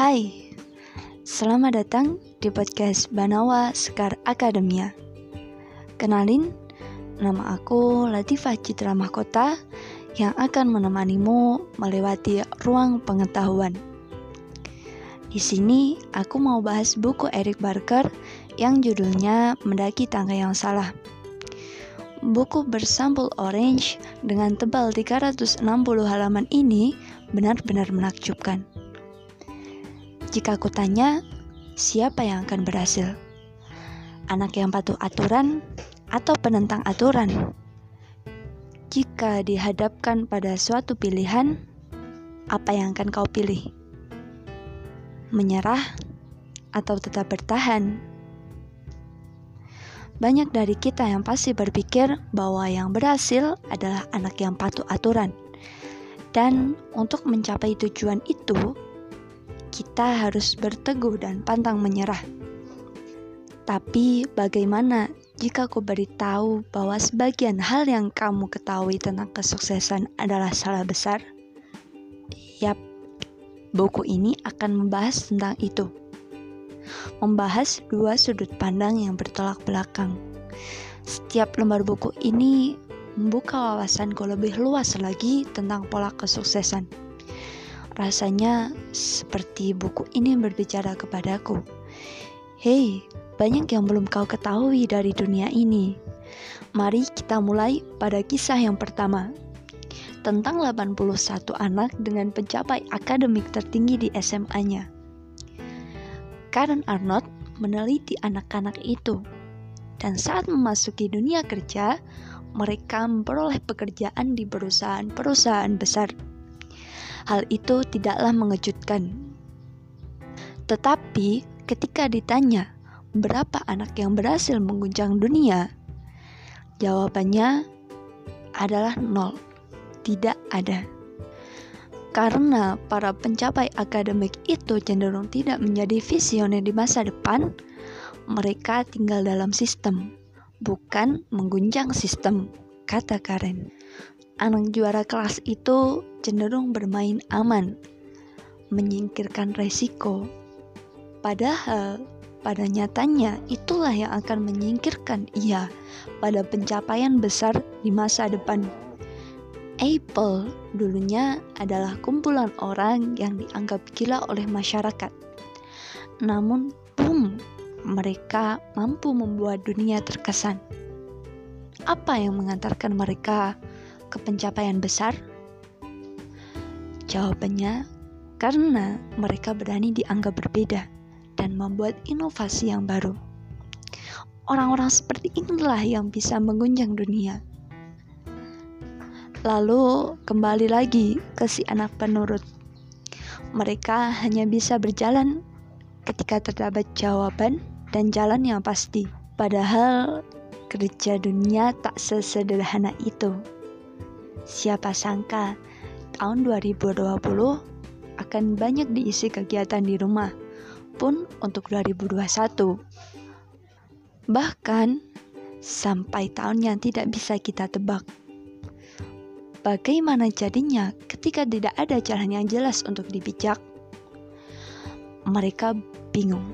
Hai, selamat datang di podcast Banawa Sekar Akademia. Kenalin, nama aku Latifah Citra Mahkota yang akan menemanimu melewati ruang pengetahuan. Di sini aku mau bahas buku Eric Barker yang judulnya Mendaki Tangga yang Salah. Buku bersampul orange dengan tebal 360 halaman ini benar-benar menakjubkan. Jika aku tanya, siapa yang akan berhasil? Anak yang patuh aturan atau penentang aturan? Jika dihadapkan pada suatu pilihan, apa yang akan kau pilih? Menyerah atau tetap bertahan? Banyak dari kita yang pasti berpikir bahwa yang berhasil adalah anak yang patuh aturan. Dan untuk mencapai tujuan itu, kita harus berteguh dan pantang menyerah. Tapi bagaimana jika aku beritahu bahwa sebagian hal yang kamu ketahui tentang kesuksesan adalah salah besar? Yap, buku ini akan membahas tentang itu membahas dua sudut pandang yang bertolak belakang. Setiap lembar buku ini membuka wawasanku lebih luas lagi tentang pola kesuksesan. Rasanya seperti buku ini berbicara kepadaku. Hei, banyak yang belum kau ketahui dari dunia ini. Mari kita mulai pada kisah yang pertama. Tentang 81 anak dengan pencapai akademik tertinggi di SMA-nya. Karen Arnold meneliti anak-anak itu. Dan saat memasuki dunia kerja, mereka memperoleh pekerjaan di perusahaan-perusahaan besar. Hal itu tidaklah mengejutkan. Tetapi ketika ditanya berapa anak yang berhasil mengguncang dunia, jawabannya adalah nol. Tidak ada. Karena para pencapai akademik itu cenderung tidak menjadi visioner di masa depan, mereka tinggal dalam sistem, bukan mengguncang sistem, kata Karen. Anak juara kelas itu cenderung bermain aman, menyingkirkan resiko. Padahal pada nyatanya itulah yang akan menyingkirkan ia pada pencapaian besar di masa depan. Apple dulunya adalah kumpulan orang yang dianggap gila oleh masyarakat. Namun, boom, mereka mampu membuat dunia terkesan. Apa yang mengantarkan mereka ke pencapaian besar? Jawabannya, karena mereka berani dianggap berbeda dan membuat inovasi yang baru. Orang-orang seperti inilah yang bisa mengguncang dunia. Lalu kembali lagi ke si anak penurut. Mereka hanya bisa berjalan ketika terdapat jawaban dan jalan yang pasti. Padahal kerja dunia tak sesederhana itu. Siapa sangka tahun 2020 akan banyak diisi kegiatan di rumah pun untuk 2021. Bahkan sampai tahun yang tidak bisa kita tebak. Bagaimana jadinya ketika tidak ada jalan yang jelas untuk dipijak? Mereka bingung.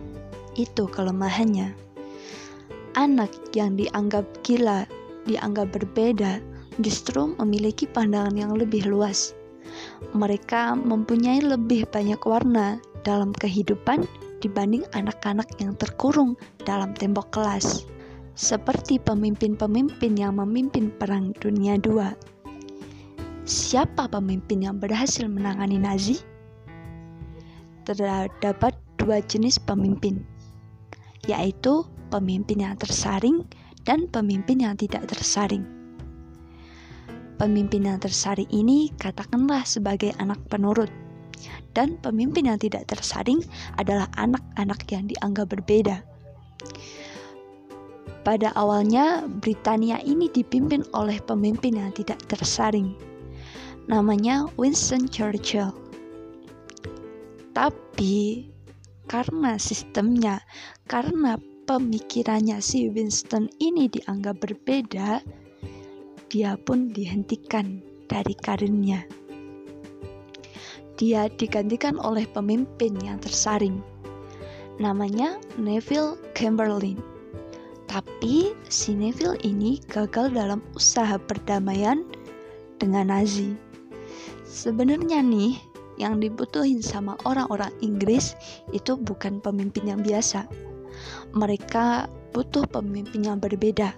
Itu kelemahannya. Anak yang dianggap gila, dianggap berbeda, justru memiliki pandangan yang lebih luas. Mereka mempunyai lebih banyak warna dalam kehidupan dibanding anak-anak yang terkurung dalam tembok kelas. Seperti pemimpin-pemimpin yang memimpin Perang Dunia II Siapa pemimpin yang berhasil menangani Nazi? Terdapat dua jenis pemimpin, yaitu pemimpin yang tersaring dan pemimpin yang tidak tersaring. Pemimpin yang tersaring ini katakanlah sebagai anak penurut, dan pemimpin yang tidak tersaring adalah anak-anak yang dianggap berbeda. Pada awalnya, Britania ini dipimpin oleh pemimpin yang tidak tersaring namanya Winston Churchill. Tapi karena sistemnya, karena pemikirannya si Winston ini dianggap berbeda, dia pun dihentikan dari karirnya. dia digantikan oleh pemimpin yang tersaring. Namanya Neville Chamberlain. Tapi si Neville ini gagal dalam usaha perdamaian dengan Nazi. Sebenarnya nih, yang dibutuhin sama orang-orang Inggris itu bukan pemimpin yang biasa. Mereka butuh pemimpin yang berbeda.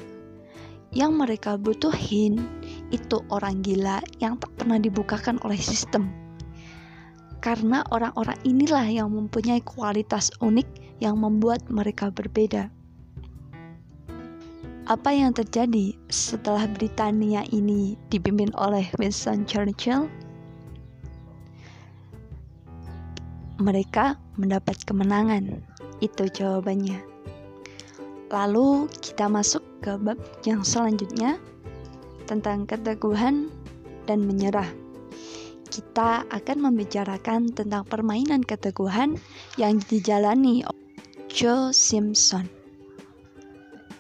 Yang mereka butuhin itu orang gila yang tak pernah dibukakan oleh sistem. Karena orang-orang inilah yang mempunyai kualitas unik yang membuat mereka berbeda. Apa yang terjadi setelah Britania ini dipimpin oleh Winston Churchill? Mereka mendapat kemenangan. Itu jawabannya. Lalu kita masuk ke bab yang selanjutnya tentang keteguhan dan menyerah. Kita akan membicarakan tentang permainan keteguhan yang dijalani Joe Simpson.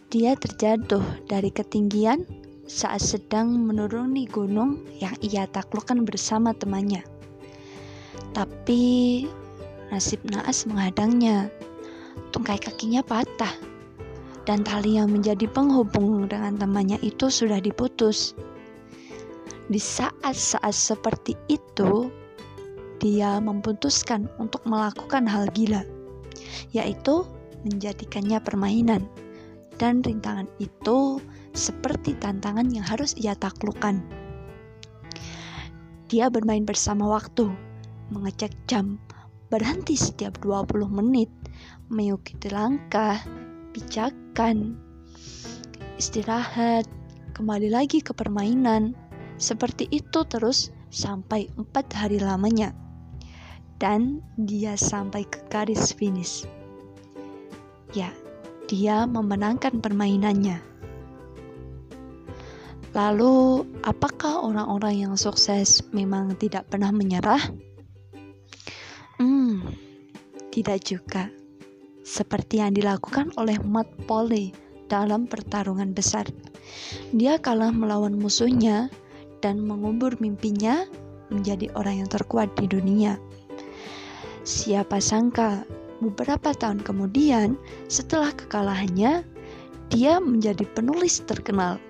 Dia terjatuh dari ketinggian saat sedang menuruni gunung yang ia taklukkan bersama temannya. Tapi nasib naas menghadangnya. Tungkai kakinya patah dan tali yang menjadi penghubung dengan temannya itu sudah diputus. Di saat-saat seperti itu, dia memutuskan untuk melakukan hal gila, yaitu menjadikannya permainan dan rintangan itu seperti tantangan yang harus ia taklukkan. Dia bermain bersama waktu, mengecek jam, berhenti setiap 20 menit, mengikuti langkah, pijakan, istirahat, kembali lagi ke permainan. Seperti itu terus sampai empat hari lamanya. Dan dia sampai ke garis finish. Ya, dia memenangkan permainannya. Lalu, apakah orang-orang yang sukses memang tidak pernah menyerah? Hmm, tidak juga. Seperti yang dilakukan oleh Matt Polly dalam pertarungan besar. Dia kalah melawan musuhnya dan mengubur mimpinya menjadi orang yang terkuat di dunia. Siapa sangka Beberapa tahun kemudian, setelah kekalahannya, dia menjadi penulis terkenal.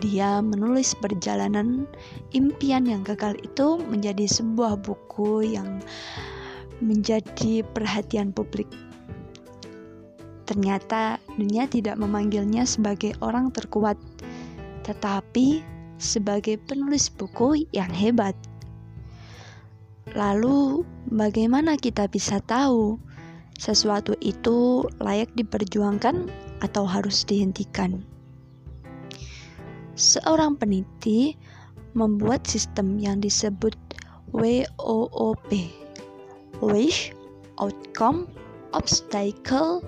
Dia menulis perjalanan impian yang gagal itu menjadi sebuah buku yang menjadi perhatian publik. Ternyata dunia tidak memanggilnya sebagai orang terkuat, tetapi sebagai penulis buku yang hebat. Lalu, bagaimana kita bisa tahu sesuatu itu layak diperjuangkan atau harus dihentikan. Seorang peneliti membuat sistem yang disebut WOOP, Wish, Outcome, Obstacle,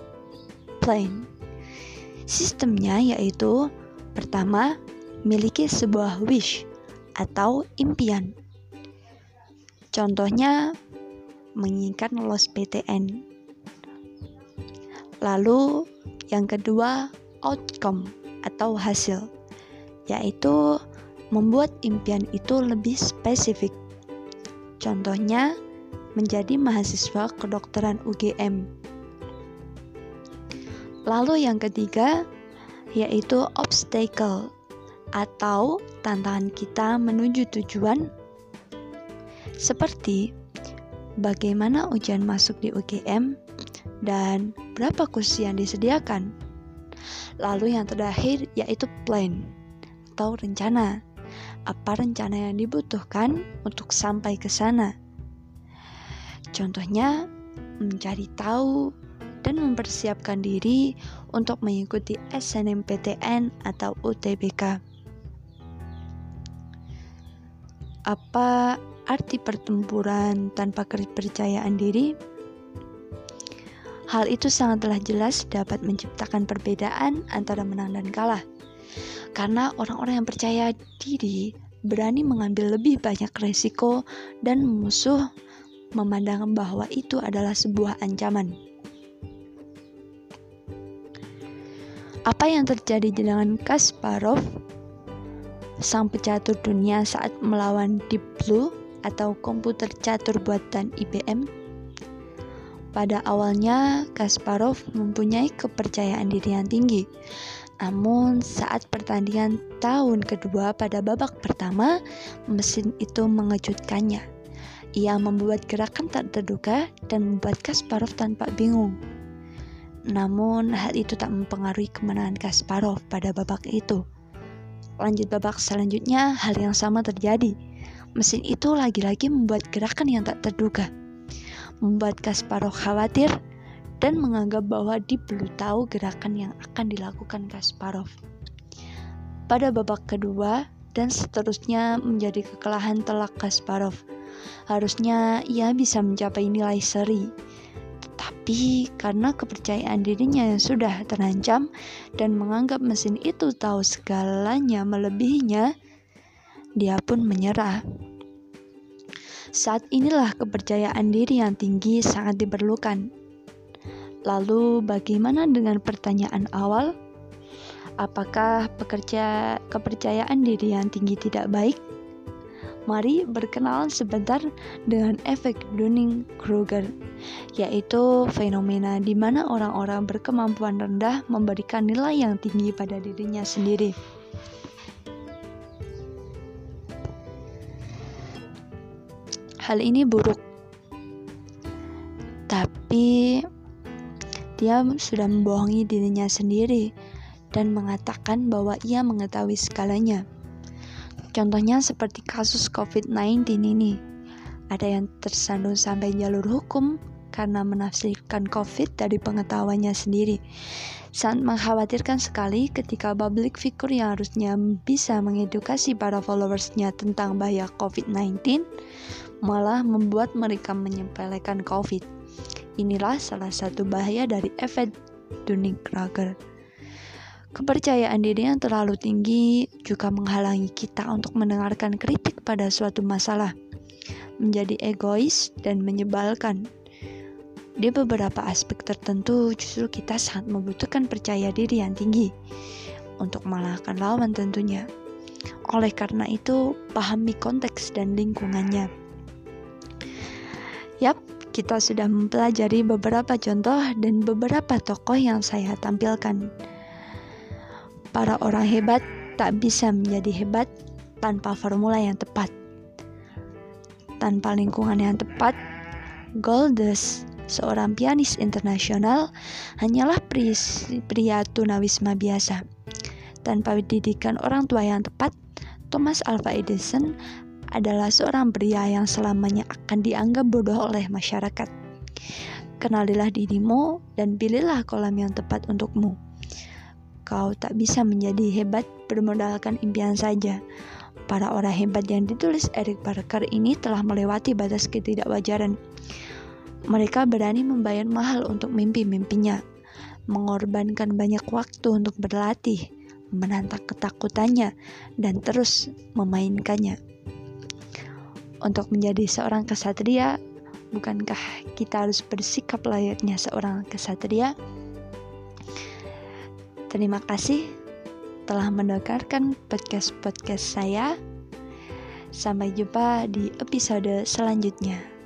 Sistemnya yaitu pertama, miliki sebuah wish atau impian. Contohnya, menginginkan lolos PTN Lalu yang kedua, outcome atau hasil, yaitu membuat impian itu lebih spesifik. Contohnya, menjadi mahasiswa kedokteran UGM. Lalu yang ketiga, yaitu obstacle atau tantangan kita menuju tujuan seperti bagaimana ujian masuk di UGM dan berapa kursi yang disediakan. Lalu yang terakhir yaitu plan atau rencana. Apa rencana yang dibutuhkan untuk sampai ke sana? Contohnya, mencari tahu dan mempersiapkan diri untuk mengikuti SNMPTN atau UTBK. Apa arti pertempuran tanpa kepercayaan diri? Hal itu sangatlah jelas dapat menciptakan perbedaan antara menang dan kalah. Karena orang-orang yang percaya diri berani mengambil lebih banyak resiko dan musuh memandang bahwa itu adalah sebuah ancaman. Apa yang terjadi dengan Kasparov, sang pecatur dunia saat melawan Deep Blue atau komputer catur buatan IBM? Pada awalnya, Kasparov mempunyai kepercayaan diri yang tinggi. Namun, saat pertandingan tahun kedua pada babak pertama, mesin itu mengejutkannya. Ia membuat gerakan tak terduga dan membuat Kasparov tampak bingung. Namun, hal itu tak mempengaruhi kemenangan Kasparov pada babak itu. Lanjut babak selanjutnya, hal yang sama terjadi. Mesin itu lagi-lagi membuat gerakan yang tak terduga, membuat Kasparov khawatir dan menganggap bahwa dia perlu tahu gerakan yang akan dilakukan Kasparov. Pada babak kedua dan seterusnya menjadi kekalahan telak Kasparov. Harusnya ia bisa mencapai nilai seri, tapi karena kepercayaan dirinya yang sudah terancam dan menganggap mesin itu tahu segalanya melebihinya, dia pun menyerah. Saat inilah kepercayaan diri yang tinggi sangat diperlukan. Lalu, bagaimana dengan pertanyaan awal? Apakah pekerja kepercayaan diri yang tinggi tidak baik? Mari berkenalan sebentar dengan efek Dunning-Kruger, yaitu fenomena di mana orang-orang berkemampuan rendah memberikan nilai yang tinggi pada dirinya sendiri. Hal ini buruk, tapi dia sudah membohongi dirinya sendiri dan mengatakan bahwa ia mengetahui segalanya. Contohnya seperti kasus COVID-19 ini. Ada yang tersandung sampai jalur hukum karena menafsirkan COVID dari pengetahuannya sendiri. Sangat mengkhawatirkan sekali ketika public figure yang harusnya bisa mengedukasi para followersnya tentang bahaya COVID-19 malah membuat mereka menyepelekan COVID. Inilah salah satu bahaya dari efek Dunning-Kruger. Kepercayaan diri yang terlalu tinggi juga menghalangi kita untuk mendengarkan kritik pada suatu masalah, menjadi egois dan menyebalkan. Di beberapa aspek tertentu, justru kita sangat membutuhkan percaya diri yang tinggi untuk mengalahkan lawan tentunya. Oleh karena itu, pahami konteks dan lingkungannya. Yap, kita sudah mempelajari beberapa contoh dan beberapa tokoh yang saya tampilkan. Para orang hebat tak bisa menjadi hebat tanpa formula yang tepat. Tanpa lingkungan yang tepat, Goldes, seorang pianis internasional, hanyalah pria tunawisma biasa. Tanpa didikan orang tua yang tepat, Thomas Alva Edison adalah seorang pria yang selamanya akan dianggap bodoh oleh masyarakat. Kenalilah dirimu dan pilihlah kolam yang tepat untukmu kau tak bisa menjadi hebat bermodalkan impian saja. Para orang hebat yang ditulis Eric Parker ini telah melewati batas ketidakwajaran. Mereka berani membayar mahal untuk mimpi-mimpinya, mengorbankan banyak waktu untuk berlatih, menantang ketakutannya, dan terus memainkannya. Untuk menjadi seorang kesatria, bukankah kita harus bersikap layaknya seorang kesatria? Terima kasih telah mendengarkan podcast-podcast saya. Sampai jumpa di episode selanjutnya.